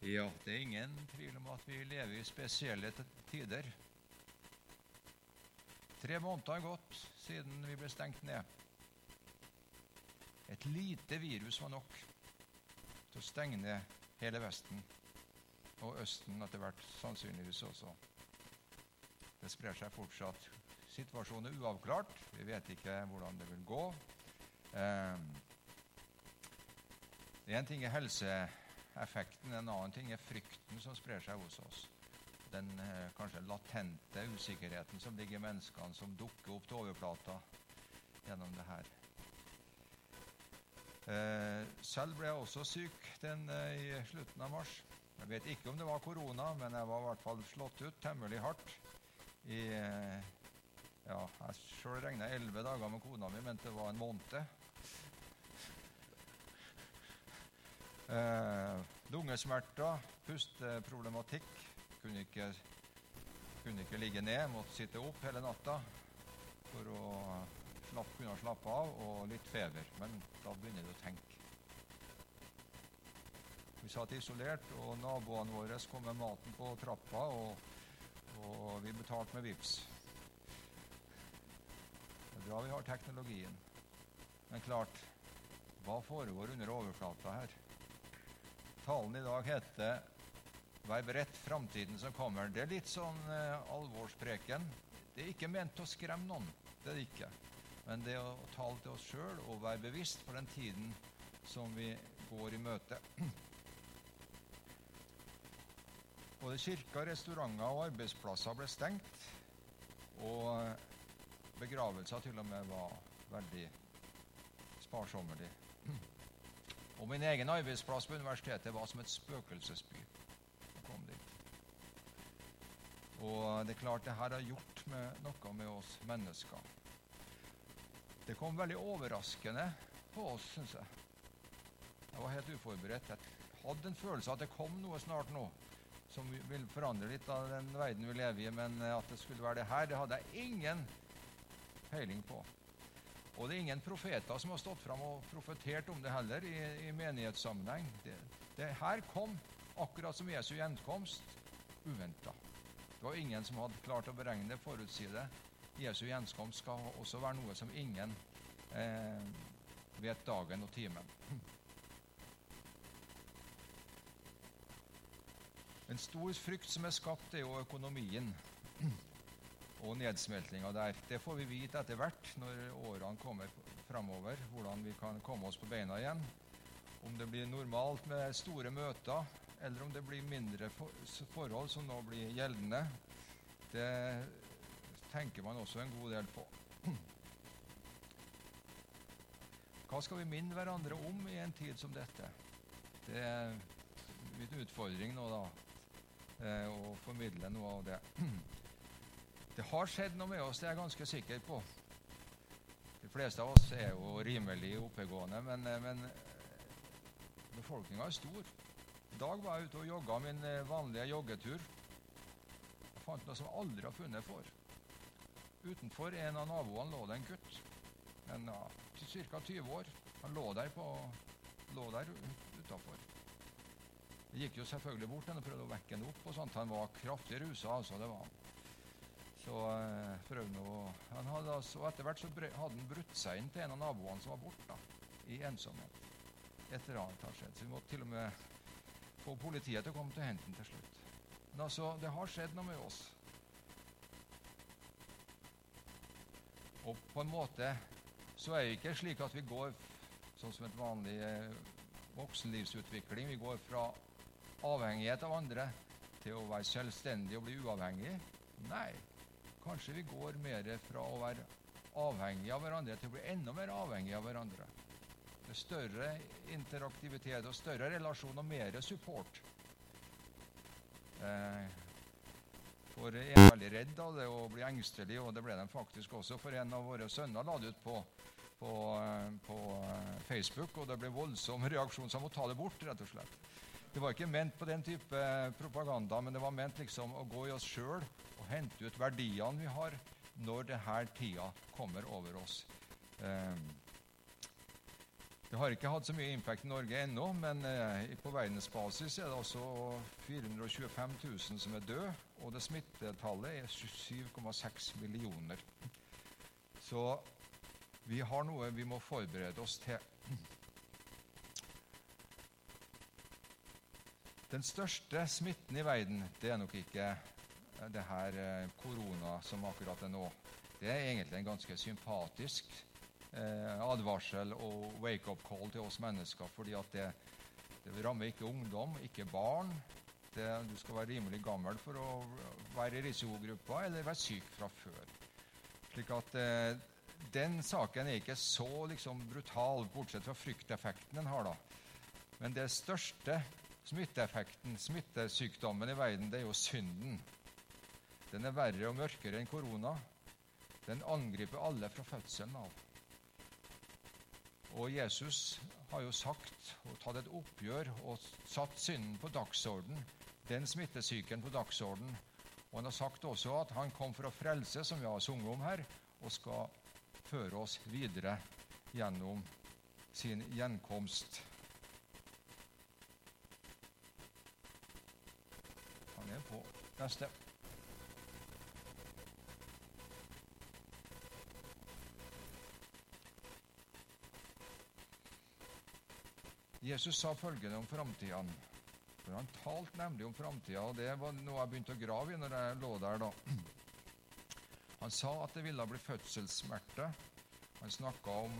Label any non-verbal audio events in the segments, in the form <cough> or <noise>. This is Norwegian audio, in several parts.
Ja, det er ingen tvil om at vi lever i spesielle tider. Tre måneder har gått siden vi ble stengt ned. Et lite virus var nok til å stenge ned hele Vesten og Østen etter hvert sannsynligvis også. Det sprer seg fortsatt. Situasjonen er uavklart. Vi vet ikke hvordan det vil gå. Eh, en ting er helseeffekten, en annen ting er frykten som sprer seg hos oss. Den eh, kanskje latente usikkerheten som ligger i menneskene, som dukker opp til overflata gjennom det her. Eh, selv ble jeg også syk den i slutten av mars. Jeg vet ikke om det var korona, men jeg var i hvert fall slått ut temmelig hardt. I, ja, jeg sjøl regna elleve dager med kona mi, men det var en måned. Eh, lungesmerter, pusteproblematikk. Kunne ikke, kunne ikke ligge ned, måtte sitte opp hele natta for å slapp, kunne slappe av, og litt feber. Men da begynner du å tenke. Vi satt isolert, og naboene våre kom med maten på trappa, og, og vi betalte med VIPS. Det er bra vi har teknologien. Men klart, hva foregår under overflata her? Talen i dag heter 'Vær beredt framtiden som kommer'. Det er litt sånn eh, alvorspreken. Det er ikke ment å skremme noen. Det er det ikke. Men det å tale til oss sjøl og være bevisst på den tiden som vi går i møte. <clears throat> Både kirker, restauranter og arbeidsplasser ble stengt. Og begravelser til og med var veldig sparsommelig. <clears throat> Og min egen arbeidsplass på universitetet var som et spøkelsesby. Jeg kom dit. Og det er klart det her har gjort med noe med oss mennesker. Det kom veldig overraskende på oss, syns jeg. Jeg var helt uforberedt. Jeg hadde en følelse av at det kom noe snart nå som vil forandre litt av den verden vi lever i. Men at det skulle være det her, det hadde jeg ingen peiling på. Og det er ingen profeter som har stått fram og profetert om det heller i, i menighetssammenheng. Det, det, her kom, akkurat som Jesu gjenkomst, uventa. Det var ingen som hadde klart å beregne det, forutsi det. Jesu gjenkomst skal også være noe som ingen eh, vet dagen og timen. En stor frykt som er skapt, er jo økonomien og nedsmeltinga der. Det får vi vite etter hvert når årene kommer framover, hvordan vi kan komme oss på beina igjen. Om det blir normalt med store møter, eller om det blir mindre forhold som nå blir gjeldende, det tenker man også en god del på. Hva skal vi minne hverandre om i en tid som dette? Det er litt utfordring nå, da å formidle noe av det. Det har skjedd noe med oss, det er jeg ganske sikker på. De fleste av oss er jo rimelig oppegående, men, eh, men eh, befolkninga er stor. I dag var jeg ute og jogga min eh, vanlige joggetur. Jeg fant noe som jeg aldri har funnet for. Utenfor en av naboene lå det en gutt. En ja, ca. 20 år. Han lå der, på, lå der utafor. Jeg gikk jo selvfølgelig bort og prøvde å vekke han opp. og sånt. Han var kraftig rusa. altså det var han. Så eh, prøvde å, han hadde altså, Etter hvert så hadde han brutt seg inn til en av naboene som var borte, i ensomhet. Et eller annet har skjedd. Så vi måtte til og med få politiet til å komme til henten til slutt. Men altså, det har skjedd noe med oss. Og på en måte så er det ikke slik at vi går sånn som et vanlig eh, voksenlivsutvikling. Vi går fra avhengighet av andre til å være selvstendig og bli uavhengig? Nei. Kanskje vi går mer fra å være avhengig av hverandre til å bli enda mer avhengig av hverandre. Er større interaktivitet og større relasjon og mer support. Eh, for jeg er veldig redd av det å bli engstelig, og det ble de faktisk også. For en av våre sønner la det ut på, på, eh, på eh, Facebook, og det ble voldsom reaksjon, så han måtte ta det bort, rett og slett. Det var ikke ment på den type propaganda, men det var ment liksom å gå i oss sjøl og hente ut verdiene vi har, når denne tida kommer over oss. Eh, Det har ikke hatt så mye impact i Norge ennå, men eh, på verdensbasis er det altså 425 000 som er døde, og det smittetallet er 7,6 millioner. Så vi har noe vi må forberede oss til. Den største smitten i verden det er nok ikke det her eh, korona som akkurat er nå. Det er egentlig en ganske sympatisk eh, advarsel og wake-up call til oss mennesker. fordi at det, det rammer ikke ungdom, ikke barn. Det, du skal være rimelig gammel for å være i risikogruppa eller være syk fra før. Slik at eh, den saken er ikke så liksom, brutal, bortsett fra frykteffekten den har. da. Men det største smitteeffekten, smittesykdommen i verden, det er jo synden. Den er verre og mørkere enn korona. Den angriper alle fra fødselen av. Og Jesus har jo sagt og tatt et oppgjør og satt synden på dagsorden, den smittesyken på dagsorden. Og han har sagt også at han kom for å frelse, som vi har sunget om her, og skal føre oss videre gjennom sin gjenkomst. Han er på neste. Jesus sa følgende om framtida. For han talte nemlig om framtida, og det var noe jeg begynte å grave i når jeg lå der. da. <clears throat> Han sa at det ville bli fødselssmerte. Han snakka om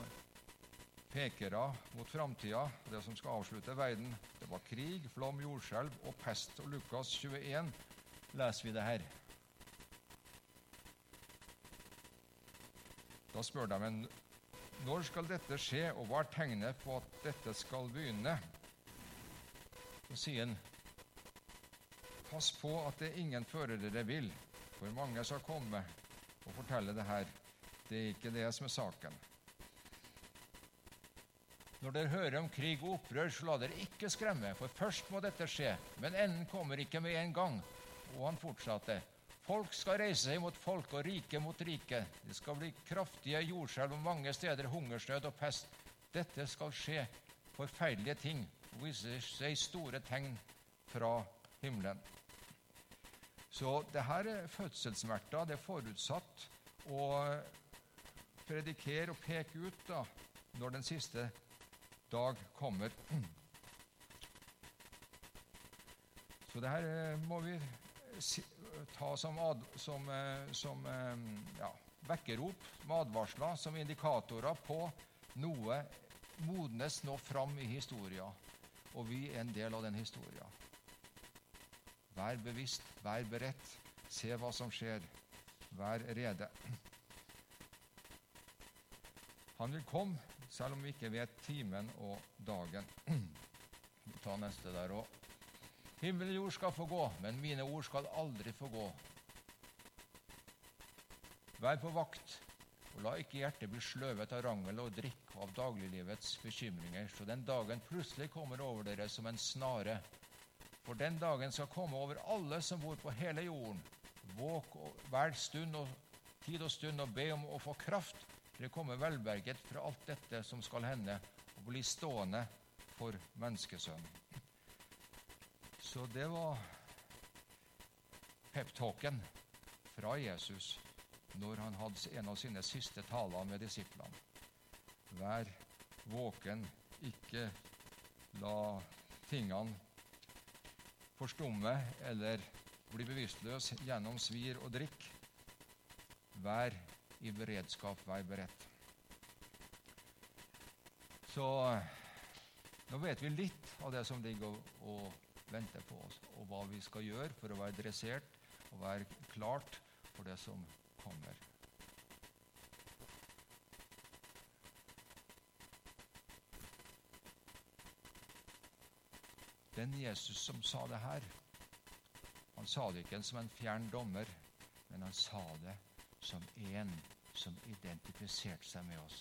pekere mot framtida, det som skal avslutte verden. Det var krig, flom, jordskjelv og pest. Og Lukas 21 leser vi det her. Da spør de en når skal dette skje, og hva er tegnet på at dette skal begynne? Så sier han, pass på at det er ingen fører dere vil, for mange skal komme og fortelle det her. Det er ikke det som er saken. Når dere hører om krig og opprør, så la dere ikke skremme, for først må dette skje, men enden kommer ikke med en gang. Og han fortsatte. Folk skal reise seg mot folk og rike mot rike. Det skal bli kraftige jordskjelv og mange steder hungersnød og pest. Dette skal skje forferdelige ting og vise seg store tegn fra himmelen. Så det her er fødselssmerter. Det er forutsatt å predikere og peke ut da, når den siste dag kommer. Så det her eh, må vi ta som, ad, som, eh, som eh, ja, vekkerrop, som advarsler, som indikatorer på noe modnes nå fram i historia, og vi er en del av den historia. Vær bevisst, vær beredt, se hva som skjer, vær rede. Han vil komme, selv om vi ikke vet timen og dagen. <clears throat> Vi tar neste der òg. Himmel og jord skal få gå, men mine ord skal aldri få gå. Vær på vakt, og la ikke hjertet bli sløvet av rangel og drikk og av dagliglivets bekymringer, så den dagen plutselig kommer over dere som en snare. For den dagen skal komme over alle som bor på hele jorden. Våk hver stund og tid og stund og be om å få kraft for det kommer velberget fra alt dette som skal hende, og bli stående for menneskesønnen. Så det var peptalken fra Jesus når han hadde en av sine siste taler med disiplene. Vær våken, ikke la tingene forstumme eller bli bevisstløs gjennom svir og drikk. Vær i beredskap, vær beredt. Så nå vet vi litt av det som ligger og, og venter på oss, og hva vi skal gjøre for å være dressert og være klart for det som kommer. Den Jesus som sa det her, han sa det ikke som en fjern dommer, men han sa det som en som identifiserte seg med oss.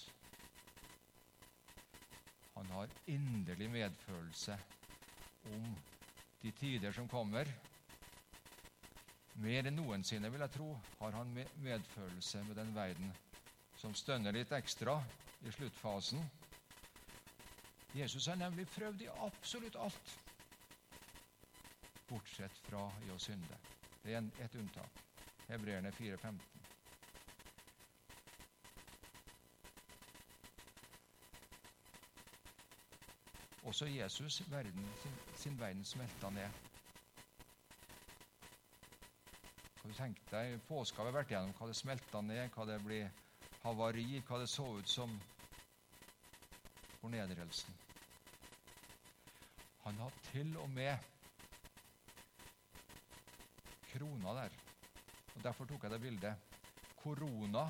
Han har inderlig medfølelse om de tider som kommer. Mer enn noensinne, vil jeg tro, har han medfølelse med den verden som stønner litt ekstra i sluttfasen. Jesus har nemlig prøvd i absolutt alt, bortsett fra i å synde. Det er et unntak. Hebreerne 4,15. Også Jesus verden, sin, sin verden smelta ned. Kan du tenke deg Påska har vært igjennom, hva det smelta ned, hva det blir havari, hva det så ut som fornedrelsen. Han har til og med krona der. Og Derfor tok jeg det bildet. Korona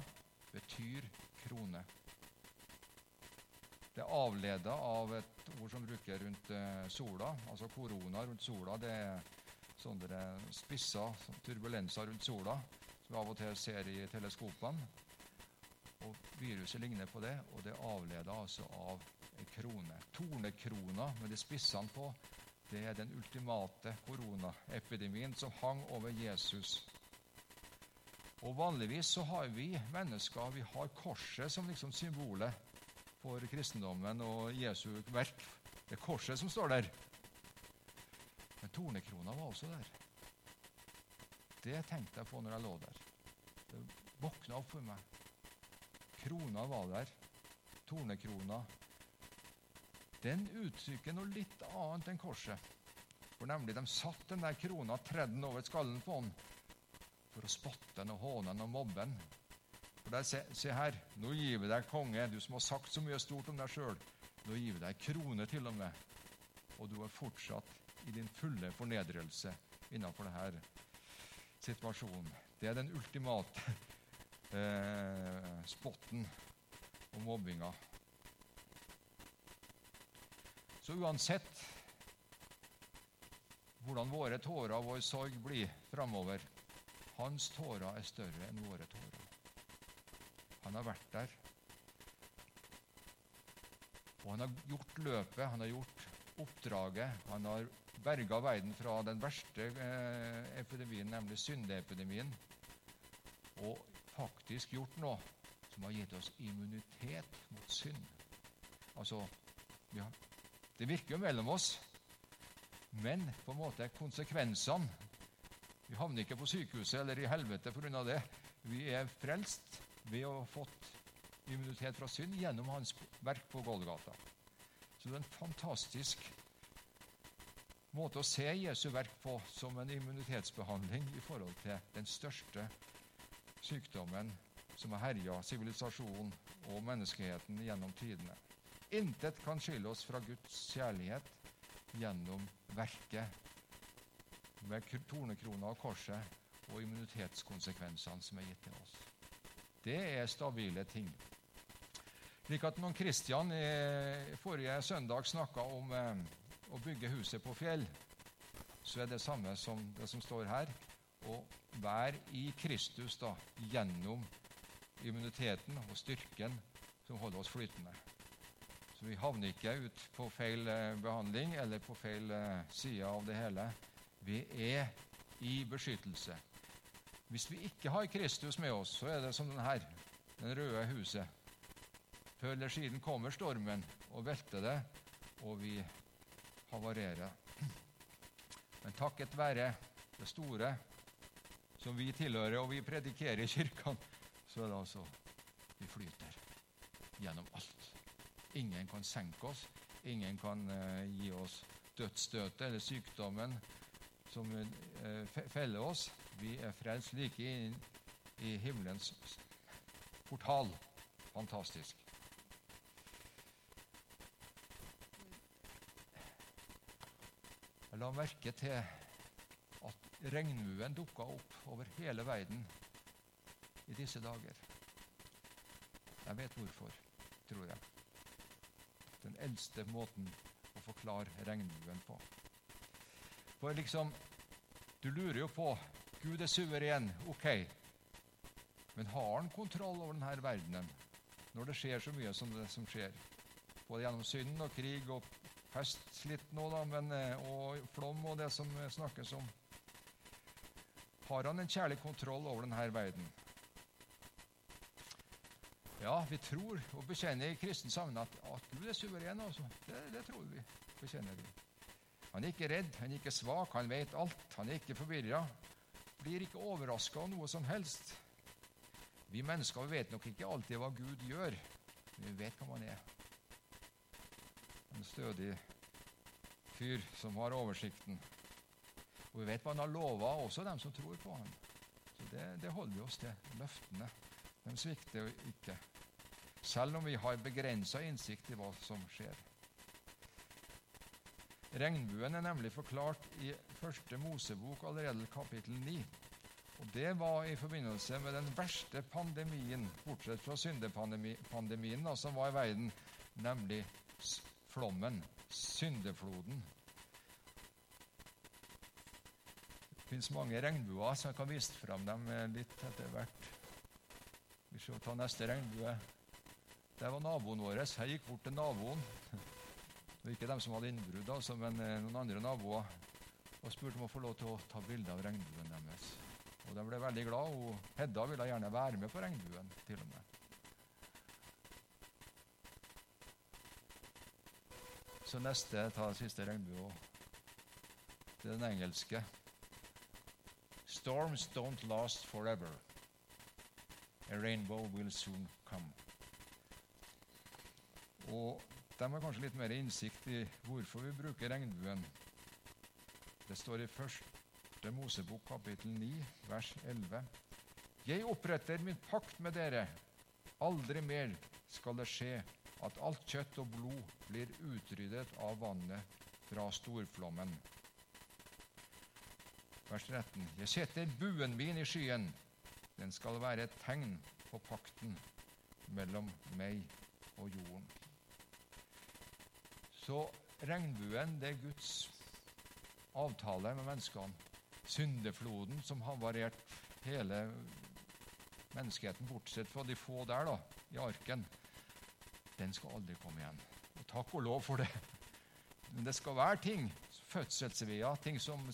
betyr krone. Det er avleda av et ord som bruker rundt eh, sola. Altså korona rundt sola. Det er sånne spisser, turbulenser rundt sola, som vi av og til ser i teleskopene. Og Viruset ligner på det, og det er avleda altså av en krone. Tornekrona med de spissene på, det er den ultimate koronaepidemien som hang over Jesus. Og Vanligvis så har vi mennesker vi har korset som liksom symbolet for kristendommen og Jesu verk. Det er korset som står der. Men tornekrona var også der. Det tenkte jeg på når jeg lå der. Det våkna opp for meg. Krona var der. Tornekrona. Den uttrykker noe litt annet enn korset. For nemlig, De satt den der krona tredd over skallen på han for å spotte den og håne den og mobbe den. For der, se, se, her, nå gir vi deg konge, du som har sagt så mye stort om deg sjøl. Nå gir vi deg krone til og med. Og du er fortsatt i din fulle fornedrelse innenfor denne situasjonen. Det er den ultimate <laughs> eh, spotten og mobbinga. Så uansett hvordan våre tårer og vår sorg blir framover, hans tårer er større enn våre tårer. Han har vært der. Og han har gjort løpet, han har gjort oppdraget. Han har berga verden fra den verste eh, epidemien, nemlig syndeepidemien. Og faktisk gjort noe som har gitt oss immunitet mot synd. Altså ja, Det virker jo mellom oss, men på en måte konsekvensene Vi havner ikke på sykehuset eller i helvete pga. det. Vi er frelst ved å ha fått immunitet fra synd gjennom hans verk på Golgata. Så det er en fantastisk måte å se Jesu verk på som en immunitetsbehandling i forhold til den største sykdommen som har herja sivilisasjonen og menneskeheten gjennom tidene. Intet kan skille oss fra Guds kjærlighet gjennom verket med tornekrona og korset og immunitetskonsekvensene som er gitt til oss. Det er stabile ting. Slik at når Kristian forrige søndag snakka om eh, å bygge huset på fjell, så er det samme som det som står her. Å være i Kristus da, gjennom immuniteten og styrken som holder oss flytende. Så vi havner ikke ut på feil eh, behandling eller på feil eh, side av det hele. Vi er i beskyttelse. Hvis vi ikke har Kristus med oss, så er det som den her, den røde huset. Før eller siden kommer stormen og velter det, og vi havarerer. Men takket være det store som vi tilhører, og vi predikerer i kirkene, så er det altså vi flyter gjennom alt. Ingen kan senke oss. Ingen kan uh, gi oss dødsstøtet eller sykdommen som uh, feller oss. Vi er frelst like inn i himmelens portal. Fantastisk. Jeg la merke til at regnbuen dukka opp over hele verden i disse dager. Jeg vet hvorfor, tror jeg. Den eldste måten å forklare regnbuen på. For liksom Du lurer jo på Gud er suveren, ok. Men har han kontroll over denne verdenen når det skjer så mye som det som skjer? Både gjennom synd og krig og pest litt nå, da, men, eh, og flom og det som snakkes om. Har han en kjærlig kontroll over denne verden? Ja, vi tror og bekjenner i kristen sammenheng at, at Gud er suveren. Også. Det, det tror vi. bekjenner vi. Han er ikke redd, han er ikke svak, han vet alt. Han er ikke forvirra. Blir ikke overraska av noe som helst. Vi mennesker vet nok ikke alltid hva Gud gjør, men vi vet hva han er. En stødig fyr som har oversikten. Og vi vet hva han har lova, også dem som tror på ham. Så det, det holder vi oss til. Løftene. De svikter ikke, selv om vi har begrensa innsikt i hva som skjer. Regnbuen er nemlig forklart i første Mosebok allerede kapittel 9. Og Det var i forbindelse med den verste pandemien, bortsett fra syndepandemien da, som var i verden, nemlig flommen, syndefloden. Det fins mange regnbuer, så jeg kan vise fram dem litt etter hvert. Vi skal ta neste regnbue. Det var naboen vår. Jeg gikk bort til naboen. Det var ikke dem som hadde innbrudd, altså, men eh, noen andre naboer. Og spurte om å få lov til å ta bilde av regnbuen deres. Og De ble veldig glad. og Hedda ville gjerne være med på regnbuen. til og med. Så neste, ta siste regnbue. Det er den engelske. Storms don't last forever. A rainbow will soon come. Og de har kanskje litt mer innsikt i hvorfor vi bruker regnbuen. Det står i første Mosebok kapittel 9, vers 11. Jeg oppretter min pakt med dere. Aldri mer skal det skje at alt kjøtt og blod blir utryddet av vannet fra storflommen. Vers 13. Jeg setter buen min i skyen. Den skal være et tegn på pakten mellom meg og jorden. Så regnbuen, det er Guds avtale med menneskene. Syndefloden som har variert hele menneskeheten, bortsett fra de få der da, i arken, den skal aldri komme igjen. Og takk og lov for det. Men det skal være ting, fødselsveier, ting som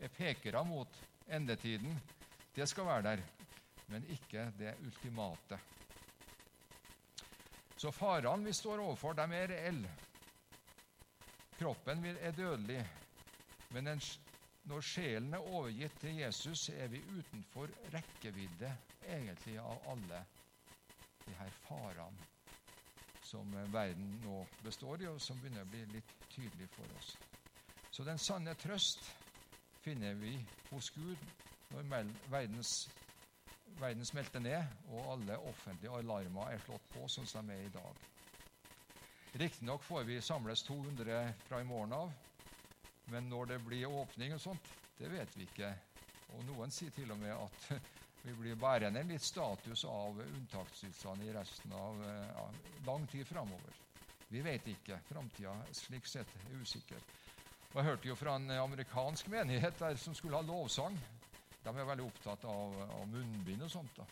er pekere mot endetiden. Det skal være der men ikke det ultimate. Så farene vi står overfor, de er reelle. Kroppen er dødelig, men når sjelen er overgitt til Jesus, er vi utenfor rekkevidde egentlig av alle de her farene som verden nå består i, og som begynner å bli litt tydelig for oss. Så den sanne trøst finner vi hos Gud når verdens verden smelter ned, og alle offentlige alarmer er slått på sånn som de er i dag. Riktignok får vi samles 200 fra i morgen av, men når det blir åpning og sånt, det vet vi ikke. Og noen sier til og med at <laughs> vi blir bærende en litt status av unntakstilstand i resten av ja, lang tid framover. Vi vet ikke. Framtida slik sett er usikker. Og Jeg hørte jo fra en amerikansk menighet der som skulle ha lovsang. De er veldig opptatt av, av munnbind og sånt. da.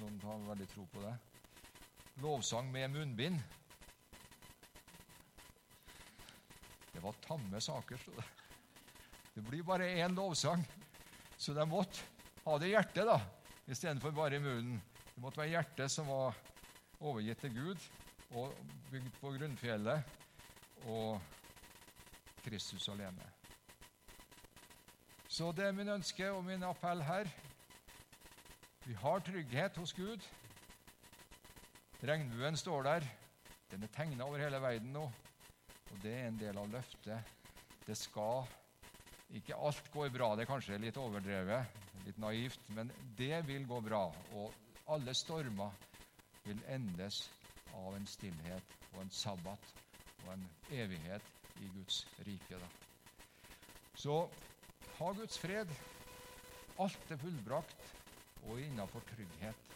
Noen har veldig tro på det. Lovsang med munnbind. Det var tamme saker. Så det. det blir bare én lovsang. Så de måtte ha det i hjertet da, istedenfor bare i munnen. Det måtte være hjertet som var overgitt til Gud og bygd på grunnfjellet og Kristus alene. Så det er min ønske og min appell her. Vi har trygghet hos Gud. Regnbuen står der. Den er tegna over hele verden nå. Og det er en del av løftet. Det skal Ikke alt går bra. Det er kanskje litt overdrevet, litt naivt, men det vil gå bra. Og alle stormer vil endes av en stillhet og en sabbat og en evighet i Guds rike. Da. Så ha Guds fred. Alt er fullbrakt og innafor trygghet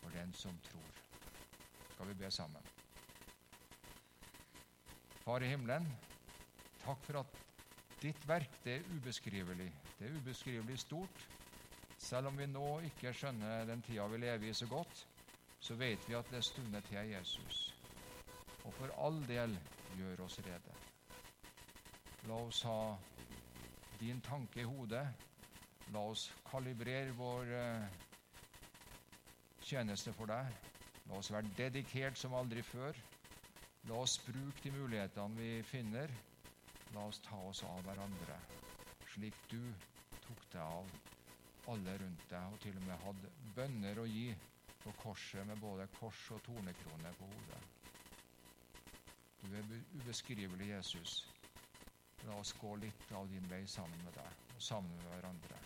for den som tror. Skal vi be sammen? Far i himmelen, takk for at ditt verk det er ubeskrivelig. Det er ubeskrivelig stort. Selv om vi nå ikke skjønner den tida vi lever i så godt, så vet vi at det er stunder til Jesus. Og for all del gjør oss rede. La oss ha din tanke i hodet. La oss kalibrere vår eh, tjeneste for deg La oss være dedikert som aldri før. La oss bruke de mulighetene vi finner. La oss ta oss av hverandre, slik du tok deg av alle rundt deg, og til og med hadde bønner å gi på korset med både kors og tornekrone på hodet. Du er ubeskrivelig, Jesus. La oss gå litt av din vei sammen med deg og sammen med hverandre.